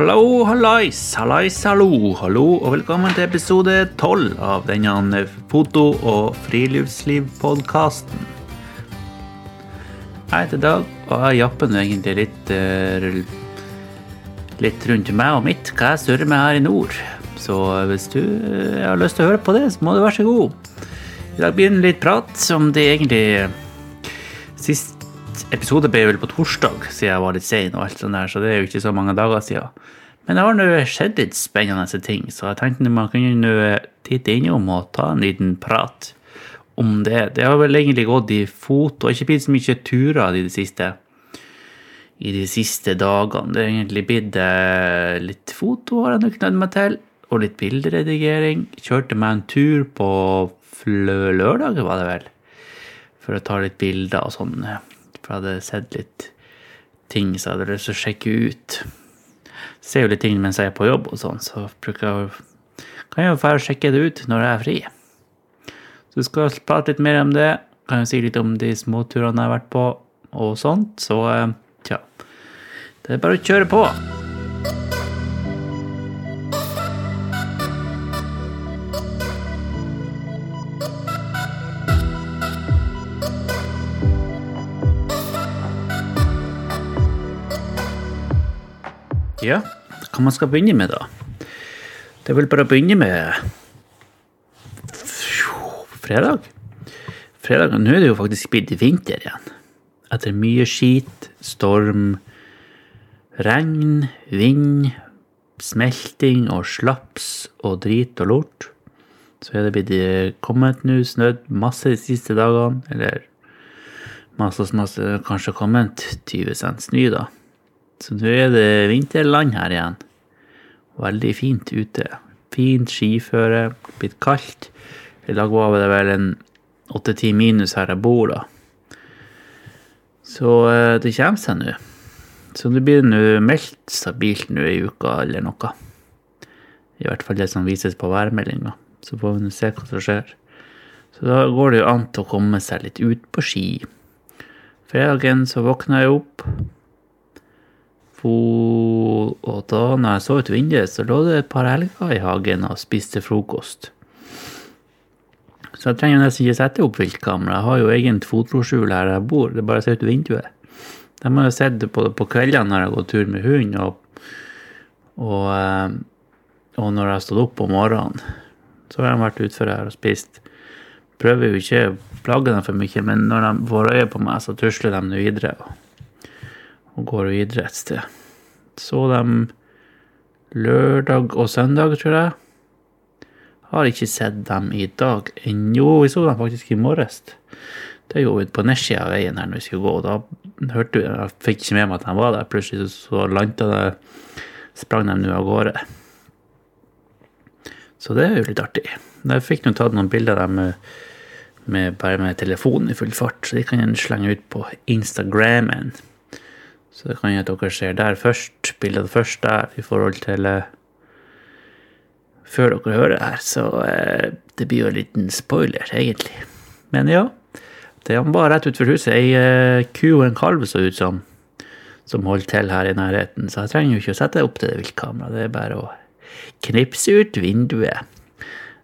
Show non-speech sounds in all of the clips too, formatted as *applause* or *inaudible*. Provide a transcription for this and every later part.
Hallo, hallais, hallais, hallo, hallo, og velkommen til episode 12 av denne foto- og friluftslivpodkasten. Jeg heter Dag, og jeg japper nå egentlig litt, eh, litt rundt meg og mitt, hva jeg surrer med her i nord. Så hvis du eh, har lyst til å høre på det, så må du være så god. I dag blir det litt prat om det egentlig Sist episode ble vel på torsdag, siden jeg var litt sein, og alt sånt der, så det er jo ikke så mange dager siden. Men det har nå skjedd litt spennende ting, så jeg tenkte man kunne titte innom og ta en liten prat om det. Det har vel egentlig gått i fot, og ikke blitt så mye turer i det siste. I de siste dagene. Det har egentlig blitt eh, litt foto, har jeg nok nødt meg til, og litt bilderedigering. Kjørte meg en tur på lørdag, var det vel, for å ta litt bilder og sånn. For jeg hadde sett litt ting som jeg hadde lyst til å sjekke ut. Ser jo litt ting mens jeg er på jobb og sånn, så jeg kan jeg jo få sjekke det ut når jeg er fri. Så vi skal prate litt mer om det. Kan jo si litt om de småturene jeg har vært på og sånt. Så eh, tja. Det er bare å kjøre på. Ja, hva man skal begynne med, da? Det er vel bare å begynne med fredag. Fredag, Nå er det jo faktisk blitt vinter igjen. Etter mye skit, storm, regn, vind, smelting og slaps og drit og lort, så er det blitt eh, kommet nå snødd masse de siste dagene. Eller masse, masse, kanskje kommet 20 cent snø, da. Så nå er det vinterland her igjen. Veldig fint ute. Fint skiføre, blitt kaldt. I dag var det vel en åtte-ti minus her jeg bor, da. Så eh, det kommer seg nå. Så det blir nå meldt stabilt nå i uka eller noe. I hvert fall det som vises på værmeldinga. Så får vi nå se hva som skjer. Så da går det jo an til å komme seg litt ut på ski. Fredagen så våkna jeg opp. Fo- Og da når jeg så ut vinduet, så lå det et par elger i hagen og spiste frokost. Så jeg trenger nesten ikke sette opp viltkamera. Jeg har jo eget fotroskjul her jeg bor. Det er bare å se ut vinduet. De har jo sett på, på kveldene når jeg har gått tur med hund, og, og, eh, og når jeg har stått opp om morgenen. Så har de vært utfor her og spist. Prøver jo ikke å plage dem for mye, men når de får øye på meg, så tusler de videre. Og, og går videre et sted. Så dem lørdag og søndag, tror jeg. Har ikke sett dem i dag ennå. Vi så dem faktisk i morges. Det gjorde vi på nedsida av veien her når vi skulle gå. og Da hørte vi, jeg fikk ikke med meg at de var der. Plutselig så landa det Sprang de nå av gårde. Så det er jo litt artig. Jeg fikk nå tatt noen bilder av dem med, med, bare med telefonen i full fart, så de kan jeg slenge ut på Instagrammen. Så det kan jo at dere ser der først. Bildet først der i forhold til eh, Før dere hører det her, så eh, det blir jo en liten spoiler, egentlig. Men ja. Det var rett utenfor huset. Ei eh, ku og en kalv så ut som, som holdt til her i nærheten. Så jeg trenger jo ikke å sette opp til det viltkameraet. Det er bare å knipse ut vinduet.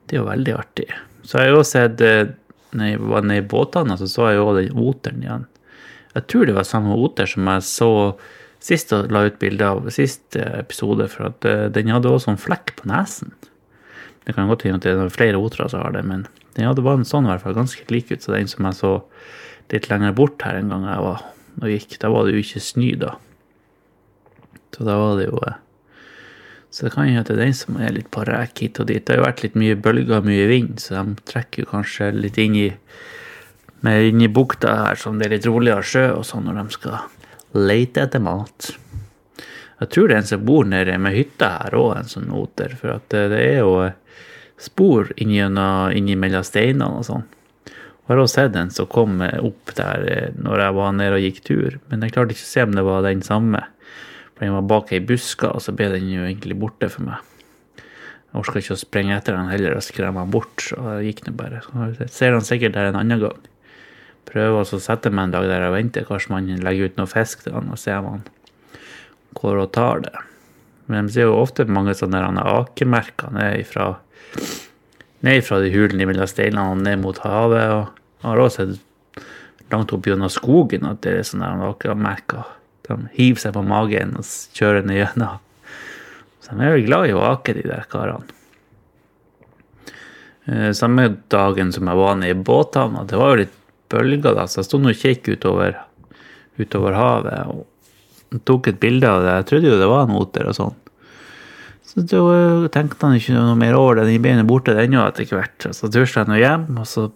Det er jo veldig artig. Så jeg har jo sett Når jeg var nede i båtene, så så jeg jo den oteren igjen. Jeg tror det var samme oter som jeg så sist og la ut bilde av sist eh, episode, for at eh, den hadde også en flekk på nesen. Det kan godt hende at det er flere otere som har det, men den hadde bare en sånn i hvert fall, ganske lik ut som den som jeg så litt lenger bort her en gang jeg var og gikk. Da var det jo ikke snø, da. Så da var det jo eh, Så det kan jo hende den som er litt på rek hit og dit. Det har jo vært litt mye bølger, mye vind, så de trekker jo kanskje litt inn i med i bukta her, som det er litt roligere sjø og sånn når de skal lete etter mat. Jeg tror det er en som bor nede med hytta her òg, en sånn oter, for at det er jo spor inni, inni mellom steinene og sånn. Og jeg har også sett en som kom opp der når jeg var nede og gikk tur, men jeg klarte ikke å se om det var den samme. For den var bak ei buska, og så ble den jo egentlig borte for meg. Jeg orka ikke å sprenge etter den heller og skremme den bort, så jeg gikk nå bare. Så ser han sikkert der en annen gang. Prøver å sette meg en dag der jeg venter. Kanskje man legger ut noe fisk til han og ser om han går og tar det. Men de ser jo ofte mange sånne akemerker ned fra, ned fra de hulene mellom steinene og ned mot havet. Og jeg har også sett langt opp gjennom skogen at det er sånne akemerker. De hiver seg på magen og kjører ned gjennom. Så de er jo glad i å ake, de der karene. Eh, samme dagen som jeg var nede i båthavna, det var jo litt bølger, da, så jeg sto og kikk utover, utover havet og tok et bilde av det. Jeg trodde jo det var en oter og sånn. Så da tenkte han ikke noe mer over det. Den ble borte ennå etter hvert. Så tusla jeg nå hjem, og så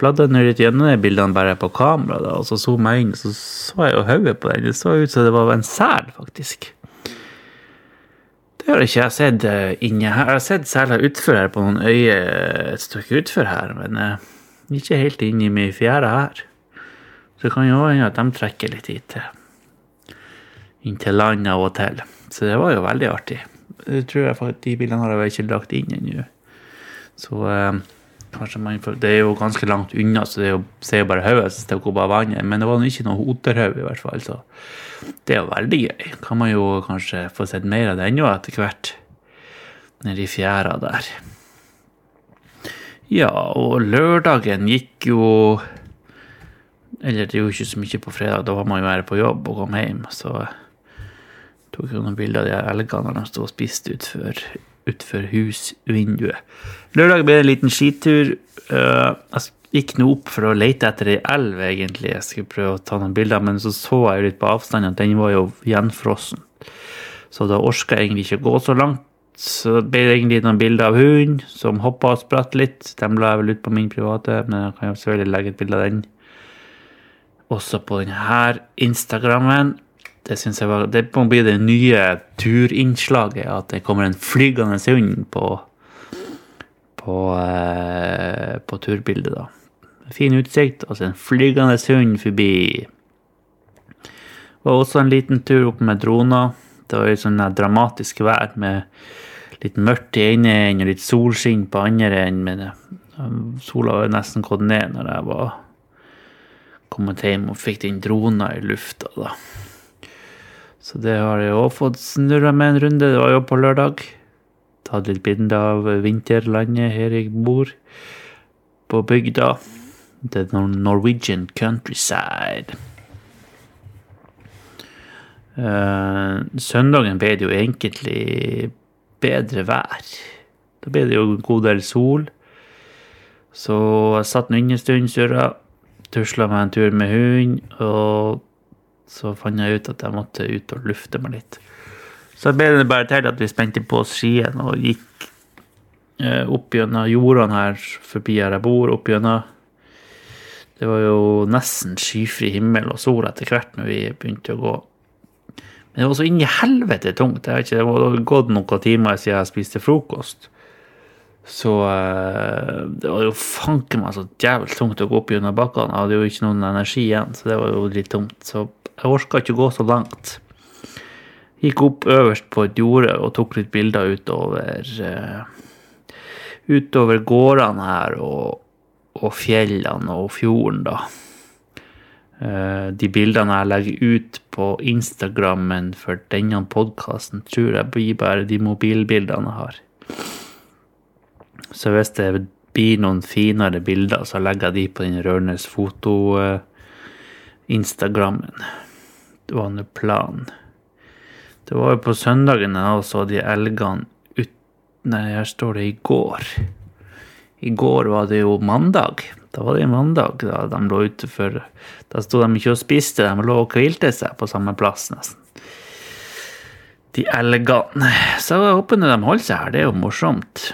bladde jeg litt gjennom de bildene bare på kamera, da, og så zooma jeg inn, så så jeg jo hodet på den. Det så ut som det var en sel, faktisk. Det har ikke jeg sett eh, inni her. Jeg har sett seler utfor her på noen øyer et stykke utfor her, men eh, ikke helt inne i min fjære her. Så det kan jo hende at de trekker litt hit inn til land av og til. Så det var jo veldig artig. Det tror jeg faktisk, De bildene har jeg ikke lagt inn ennå. Så eh, kanskje man får, Det er jo ganske langt unna, så det er jo, ser jo bare hodet det opp av vannet. Men det var nå ikke noe oterhode, i hvert fall. så det er jo veldig gøy. Kan man jo kanskje få sett mer av det ennå etter hvert. Nedi fjæra der. Ja, og lørdagen gikk jo Eller det gjorde ikke så mye på fredag, da var man jo her på jobb og kom hjem. Så tok jeg noen bilder av de elgene når de sto og spiste utfor, utfor husvinduet. Lørdag ble en liten skitur. Jeg gikk nå opp for å lete etter ei elv, egentlig. Jeg skulle prøve å ta noen bilder, men så så jeg jo litt på avstand at den var jo gjenfrossen. Så da orka jeg egentlig ikke å gå så langt. Så det egentlig noen bilder av hunden som hoppa og spratt litt. Den la jeg vel ut på min private, men jeg kan jo selvfølgelig legge et bilde av den også på denne Instagrammen. Det syns jeg var, det må bli det nye turinnslaget, at det kommer en flygende hund på, på, eh, på turbildet, da fin utsikt, og så en flygende hund forbi. Og også en liten tur opp med droner. Det var jo sånn dramatisk vær med litt mørkt i ene enden og litt solskinn på andre enden. Men eh, sola var nesten gått ned når jeg var kommet hjem og fikk den drona i lufta, da. Så det har jeg òg fått snurra med en runde. Det var jo på lørdag. Tatt litt bilde av vinterlandet her jeg bor, på bygda. The Norwegian countryside. Uh, søndagen ble det jo egentlig bedre vær. Da ble det jo en god del sol. Så jeg satt nå inne en stund, surra. Tusla meg en tur med hund. Og så fant jeg ut at jeg måtte ut og lufte meg litt. Så ble det bare til at vi spente på oss skiene og gikk uh, opp gjennom jordene her forbi her jeg bor. opp gjennom det var jo nesten skyfri himmel og sol etter hvert når vi begynte å gå. Men det var så inn helvete tungt. Det, ikke, det var gått noen timer siden jeg spiste frokost. Så uh, det var jo fanken meg så jævlig tungt å gå opp gjennom bakkene. Jeg hadde jo ikke noen energi igjen, så det var jo litt tungt. Så jeg orka ikke å gå så langt. Gikk opp øverst på et jorde og tok litt bilder utover uh, utover gårdene her og og fjellene og fjorden, da. Eh, de bildene jeg legger ut på Instagrammen for denne podkasten, tror jeg blir bare de mobilbildene jeg har. Så hvis det blir noen finere bilder, så legger jeg de på den Rørnes foto-instagrammen. Det var nå planen. Det var jo på søndagen jeg også de elgene ut... Nei, her står det i går. I går var det jo mandag. Da var det mandag da de lå ute for Da sto de ikke og spiste, de lå og hvilte seg på samme plass, nesten. De elgene. Så jeg håper de holder seg her, det er jo morsomt.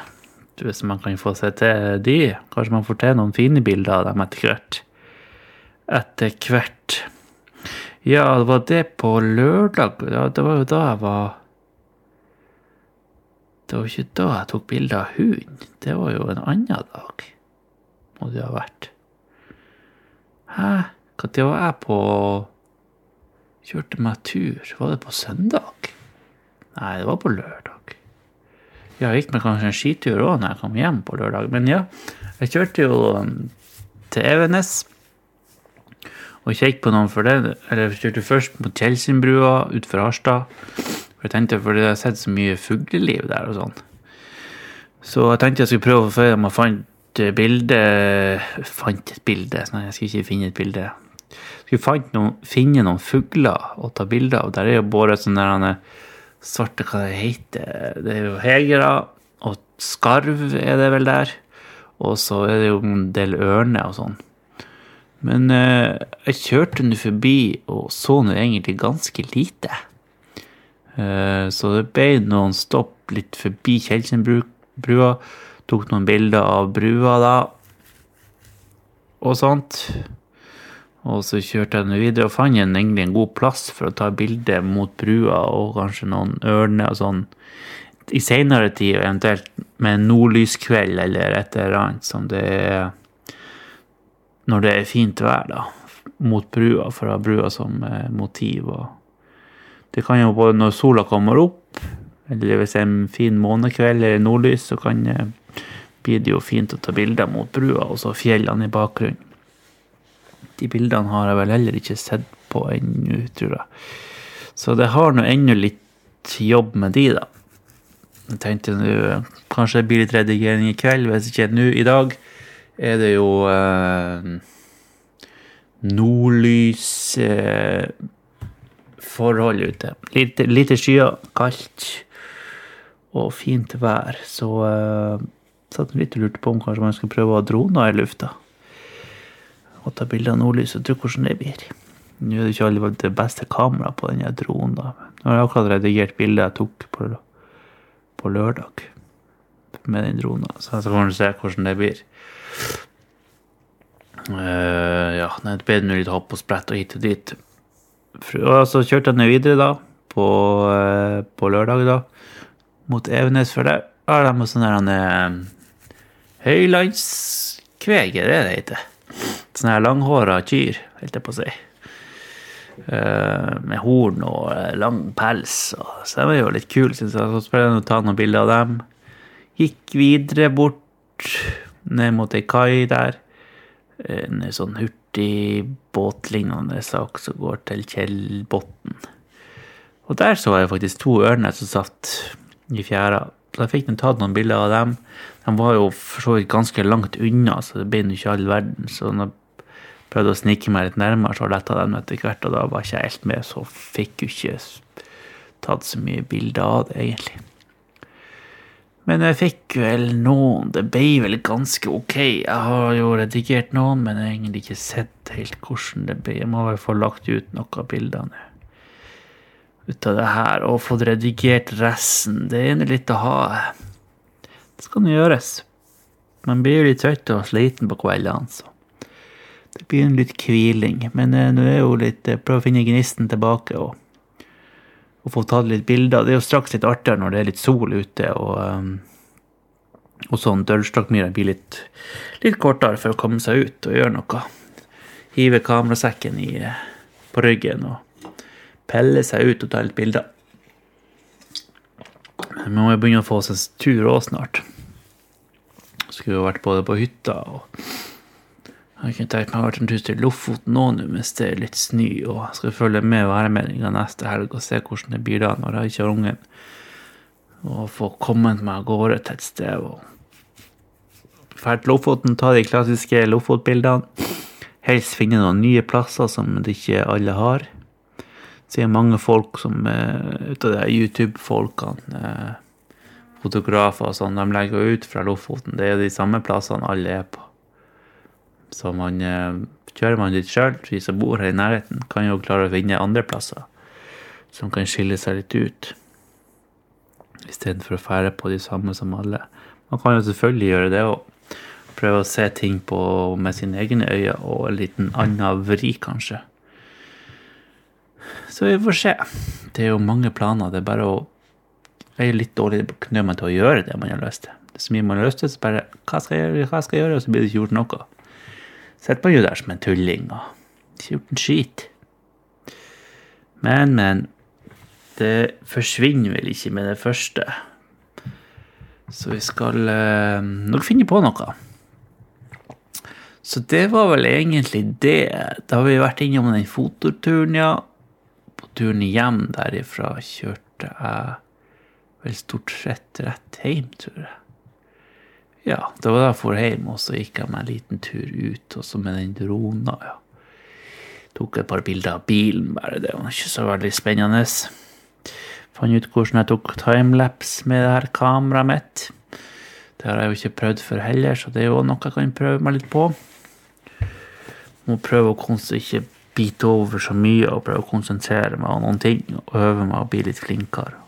Hvis man kan få se til de. Kanskje man får til noen fine bilder av dem etter hvert. Etter hvert. Ja, det var det på lørdag. Det var jo da jeg var det var ikke da jeg tok bilde av hunden. Det var jo en annen dag. Må det ha vært. Hæ? Når var jeg på Kjørte meg tur. Var det på søndag? Nei, det var på lørdag. Jeg gikk med kanskje en skitur òg når jeg kom hjem på lørdag. Men ja, jeg kjørte jo um, til Evenes og kjekk på noen for det. Eller jeg kjørte først mot Tjeldsundbrua utenfor Harstad. For jeg tenkte, for jeg har sett så mye fugleliv der og sånn. Så jeg tenkte jeg skulle prøve å få om jeg fant bilde Fant et bilde? Nei, jeg skulle ikke finne et bilde. Jeg skulle noen, finne noen fugler å ta bilde av. Der er jo bare sånne svarte Hva det heter Det er jo hegere, og skarv er det vel der. Og så er det jo en del ørner og sånn. Men eh, jeg kjørte nå forbi og så nå egentlig ganske lite. Eh, så det ble noen stopp litt forbi Tjeldsenbrua. Tok noen bilder av brua da, og sånt. Og så kjørte jeg den videre og fant egentlig en god plass for å ta bilde mot brua og kanskje noen ørner og sånn. I seinere tid eventuelt med en nordlyskveld eller et eller annet som det er når det er fint vær, da. Mot brua, for å ha brua som eh, motiv. Og det kan jo både når sola kommer opp, eller hvis det er en fin månekveld eller nordlys, så kan det bli det jo fint å ta bilder mot brua, og så fjellene i bakgrunnen. De bildene har jeg vel heller ikke sett på ennå, tror jeg. Så det har nå ennå litt jobb med de, da. Jeg tenkte nå Kanskje det blir litt redigering i kveld, hvis ikke nå i dag er det jo eh, nordlys eh, ute. Lite, lite skyer, kaldt og fint vær. Så eh, satt litt og lurte på om kanskje man skulle prøve å ha droner i lufta. Og ta bilde av nordlyset og tro hvordan det blir. Nå er det ikke alle det beste kameraet på denne dronen. da. Nå har jeg akkurat redigert bildet jeg tok på, på lørdag med den dronen. Så jeg skal se hvordan det blir. Uh, ja, det ble nå litt hopp og sprett og hit og dit. Og så kjørte jeg ned videre da, på, uh, på lørdag, da, mot Evenes, for der har de sånn uh, høylandskveg, er det det heter? Sånne her langhåra kyr, holdt jeg på å si. Uh, med horn og lang pels. Og, så de er jo litt kule, syns jeg. Så prøvde jeg å ta noen bilder av dem. Gikk videre bort ned mot ei kai der. En sånn hurtigbåtlignende sak som går til Kjellbotn. Og der så jeg faktisk to ørner som satt i fjæra. Så jeg fikk tatt noen bilder av dem. De var jo for så vidt ganske langt unna, så det ble ikke all verden. Så når jeg prøvde å snike meg litt nærmere, så letta dem etter hvert, og da var ikke jeg helt med, så fikk jo ikke tatt så mye bilder av det, egentlig. Men jeg fikk vel noen. Det ble vel ganske ok. Jeg har jo redigert noen, men jeg har egentlig ikke sett helt hvordan det ble. Jeg må vel få lagt ut noen av bildene ut av det her, og fått redigert resten. Det er litt å ha. Det skal nå gjøres. Man blir jo litt trøtt og sliten på kveldene, så det blir en litt hviling. Men eh, nå er jo litt eh, Prøv å finne gnisten tilbake. og og få tatt litt bilder. Det er jo straks litt artigere når det er litt sol ute, og, um, og sånn dørstokkmyra blir litt, litt, kortere for å komme seg ut og gjøre noe. Hive kamerasekken i, på ryggen og pelle seg ut og ta litt bilder. Men hun må jo begynne å få seg tur òg snart. Skulle jo vært både på hytta og jeg kunne tenkt meg å vært en tur til Lofoten nå mens det er litt snø, og skal følge med værmeldinga neste helg og se hvordan det blir da når jeg ikke har ungen. Og få kommet meg av gårde til et sted og dra til Lofoten, ta de klassiske Lofotbildene. Helst finne noen nye plasser som det ikke alle har. Så det er mange folk som er ut av de YouTube-folkene, eh, fotografer og sånn, de legger ut fra Lofoten. Det er de samme plassene alle er på. Så man, eh, kjører man litt sjøl, vi som bor her i nærheten, kan jo klare å finne andre plasser som kan skille seg litt ut. Istedenfor å fære på de samme som alle. Man kan jo selvfølgelig gjøre det òg. Prøve å se ting på med sine egne øyne og en liten annen vri, kanskje. Så vi får se. Det er jo mange planer. Det er bare å er litt dårlig på knø til å gjøre det man har lyst til. Det er så mye man har lyst til, så bare Hva skal jeg gjøre? Hva skal jeg gjøre? Og så blir det ikke gjort noe sitter man jo der som en tulling og ikke gjort en skit. Men, men. Det forsvinner vel ikke med det første. Så vi skal eh, nok finne på noe. Så det var vel egentlig det. Da har vi vært innom den fototuren, ja. Turen hjem derifra kjørte jeg vel stort sett rett hjem, tror jeg. Ja, det var da jeg for hjem, og så gikk jeg meg en liten tur ut, og så med den drona, ja. Tok et par bilder av bilen, bare. Det var ikke så veldig spennende. Fant ut hvordan jeg tok timelapse med det her kameraet mitt. Det har jeg jo ikke prøvd før heller, så det er jo noe jeg kan prøve meg litt på. Må prøve å ikke bite over så mye og prøve å konsentrere meg om noen ting. Og øve meg å bli litt flinkere.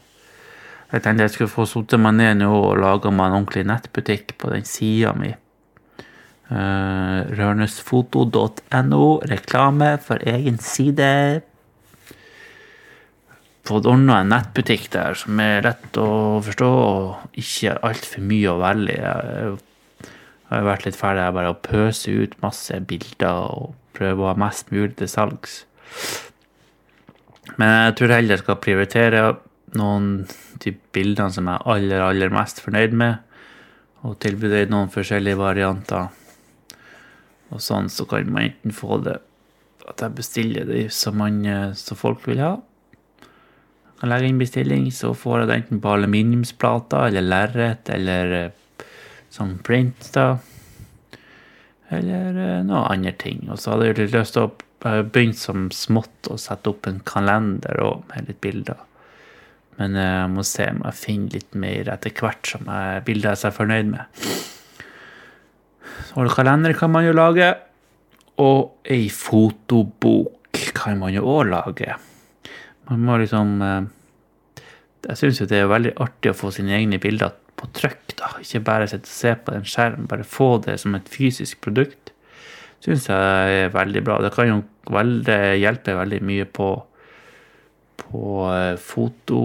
Jeg tenkte jeg skulle få satt meg ned nå og laga meg en ordentlig nettbutikk på den sida mi. Uh, Rørnesfoto.no. Reklame for egen side fått ordna en nettbutikk der som er lett å forstå og ikke altfor mye å velge i. Jeg har vært litt ferdig her bare å pøse ut masse bilder og prøve å ha mest mulig til salgs. Men jeg tror heller jeg skal prioritere noen de bildene som jeg er aller, aller mest fornøyd med, og tilby det i noen forskjellige varianter. Og sånn så kan man enten få det at jeg bestiller det som, man, som folk vil ha, kan legge inn bestilling, så får jeg det enten på aluminiumsplater eller lerret eller eh, som print, da. Eller noen noe andre ting. Og så hadde jeg lyst til å begynne som smått og sette opp en kalender og med litt bilder. Men eh, jeg må se om jeg finner litt mer etter hvert som jeg bilder jeg er fornøyd med. Så kalender kan man jo lage. Og ei fotobok kan man jo òg lage. Man må liksom eh, Jeg syns jo det er veldig artig å få sine egne bilder på trykk, da. Ikke bare sitte og se på en skjerm, bare få det som et fysisk produkt. Syns jeg er veldig bra. Det kan jo veldig, hjelpe veldig mye på på eh, foto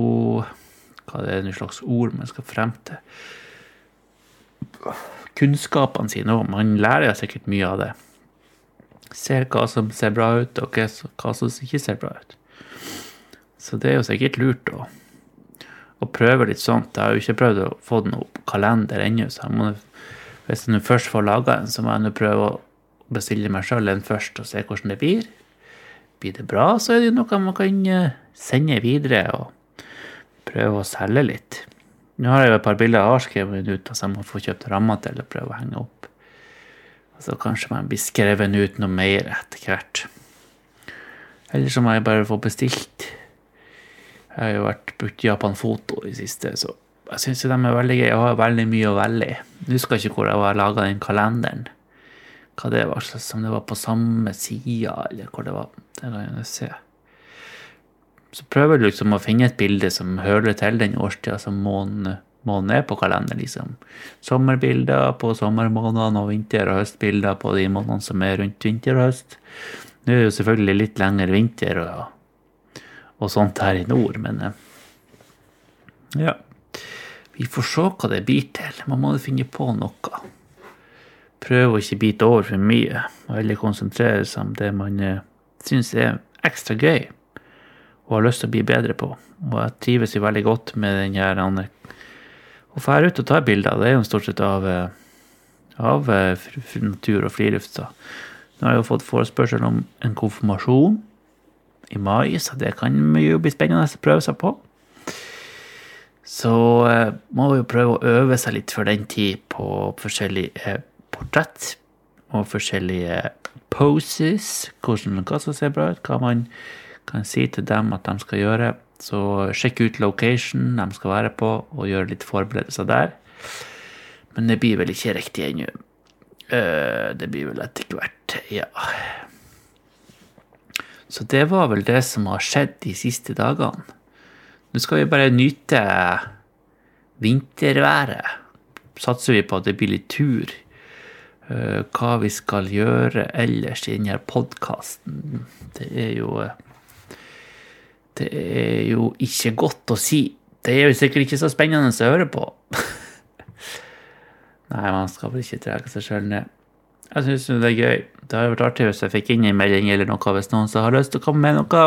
Hva det er det slags ord man skal frem til? Kunnskapene sine òg. Man lærer jo sikkert mye av det. Ser hva som ser bra ut, og hva som ikke ser bra ut. Så det er jo sikkert lurt å, å prøve litt sånt. Jeg har jo ikke prøvd å få noen kalender ennå, så må, hvis jeg først får laga en, så må jeg nå prøve å bestille meg sjøl en først og se hvordan det blir. Blir det bra, så er det jo noe man kan eh, sende videre og prøve å selge litt. Nå har jeg jo et par bilder jeg har skrevet ut, så jeg må få kjøpt rammer til å prøve å henge opp. Så kanskje man blir skrevet ut noe mer etter hvert. Eller så må jeg bare få bestilt jeg har jo vært brukt Japan Foto i siste, så jeg syns de er veldig gøy. Jeg har veldig mye å velge i. Husker ikke hvor jeg har laga den kalenderen. Hva det var, om det var på samme sida, eller hvor det var. Det kan jeg se. Så prøver du liksom å finne et bilde som hører til den årstida som månen, er på kalenderen. liksom. Sommerbilder på sommermånedene og vinter- og høstbilder på de månedene som er rundt vinter og høst. Nå er det jo selvfølgelig litt lengre vinter. og og sånt her i nord, men eh, ja. Vi får se hva det blir til. Man må finne på noe. Prøve å ikke bite over for mye, og heller konsentrere seg om det man eh, syns er ekstra gøy og har lyst til å bli bedre på. Og jeg trives jo veldig godt med den her Å dra ut og ta bilder, det er jo stort sett av, eh, av natur og friluft. Nå har jeg jo fått forespørsel om en konfirmasjon i mai, så det kan jo bli spennende å prøve seg på. Så eh, må vi jo prøve å øve seg litt for den tid på forskjellige eh, portrett og forskjellige poses. Hvordan hva som ser bra ut, hva man kan si til dem at de skal gjøre. Så sjekk ut location de skal være på, og gjøre litt forberedelser der. Men det blir vel ikke riktig ennå. Uh, det blir vel etter hvert, ja. Så det var vel det som har skjedd de siste dagene. Nå skal vi bare nyte vinterværet. Satser vi på at det blir litt tur. Eh, hva vi skal gjøre ellers i denne podkasten, det er jo Det er jo ikke godt å si. Det er jo sikkert ikke så spennende å høre på. *laughs* Nei, man skal vel ikke trekke seg sjøl ned. Jeg syns det er gøy. Det hadde vært artig hvis jeg fikk inn en melding eller noe hvis noen som har lyst til å komme med noe.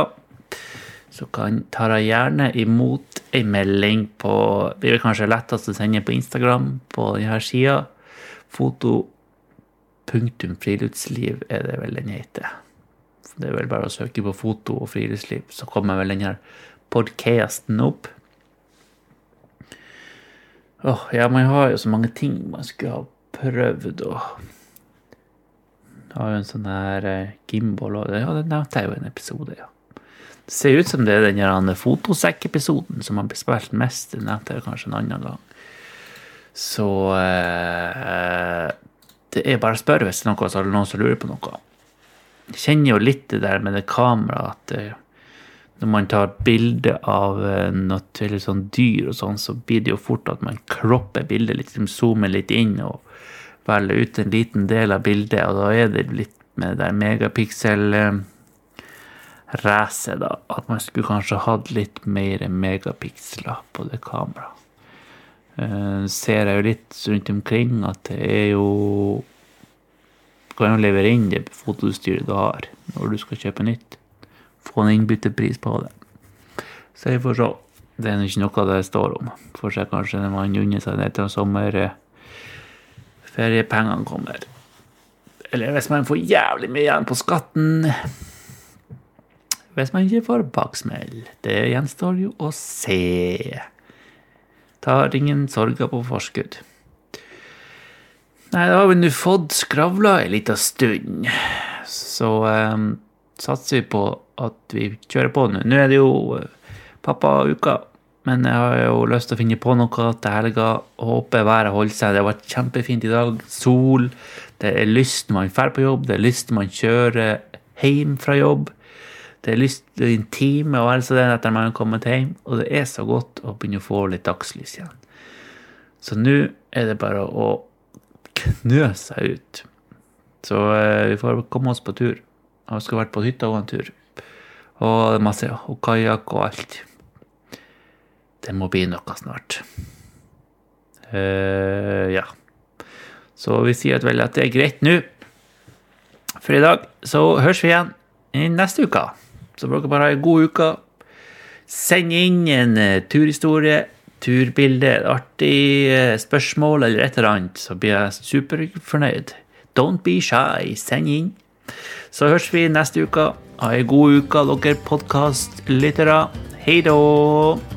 Så kan, tar jeg gjerne imot en melding på Det blir kanskje lettest å sende på Instagram på denne sida. Foto.friluftsliv er det vel den heter. Det er vel bare å søke på foto og friluftsliv, så kommer vel denne podcasten opp. Åh, ja, man har jo så mange ting man skulle ha prøvd Jeg har jo en sånn her eh, gimbal og Ja, det nevnte jeg jo i en episode, ja. Det ser ut som det er den her fotosekk-episoden som har spilt mest. Det nevnte jeg kanskje en annen gang. Så eh, Det er bare å spørre hvis det er noe, så er det noen som lurer på noe. Jeg kjenner jo litt det der med det kameraet at eh, når man tar bilde av noe noe sånn dyr og sånn, så blir det jo fort at man kropper bildet litt, liksom zoomer litt inn og velger ut en liten del av bildet, og da er det litt med det der megapiksel eh, da. At man skulle kanskje hatt litt mer megapiksler på det kameraet. Uh, ser jeg jo litt rundt omkring at det er jo kan jo levere inn det fotostyret du har, når du skal kjøpe nytt. Få en innbyttepris på det. Så jeg får se. Det er ikke noe det står om. Får se kanskje når man unner seg det til sommerferiepengene kommer. Eller hvis man får jævlig mye igjen på skatten hvis man ikke får baksmell. Det gjenstår jo å se. Tar ingen sorger på forskudd. Nei, da har vi nå fått skravla ei lita stund, så um, satser vi på at vi kjører på nå. Nå er det jo uh, pappauka, men jeg har jo lyst til å finne på noe til helga. Håper været holder seg. Det har vært kjempefint i dag. Sol. Det er lyst når man drar på jobb, det er lyst når man kjører hjem fra jobb. Det er lyst til intime og altså det etter man har kommet hjem, og det er så godt å begynne å få litt dagslys igjen. Så nå er det bare å knø seg ut. Så eh, vi får komme oss på tur. Jeg skulle vært på hytta og en tur. Og masse, og kajakk og alt. Det må bli noe snart. Uh, ja. Så vi sier vel at det er greit nå. For i dag så høres vi igjen i neste uke. Så får dere bare ha ei god uke. Send inn en uh, turhistorie, turbilde, et artig uh, spørsmål eller et eller annet, så blir jeg superfornøyd. Don't be shy. Send inn. Så høres vi neste uke. Ha ei god uke, dere podkastlyttere. Hei da!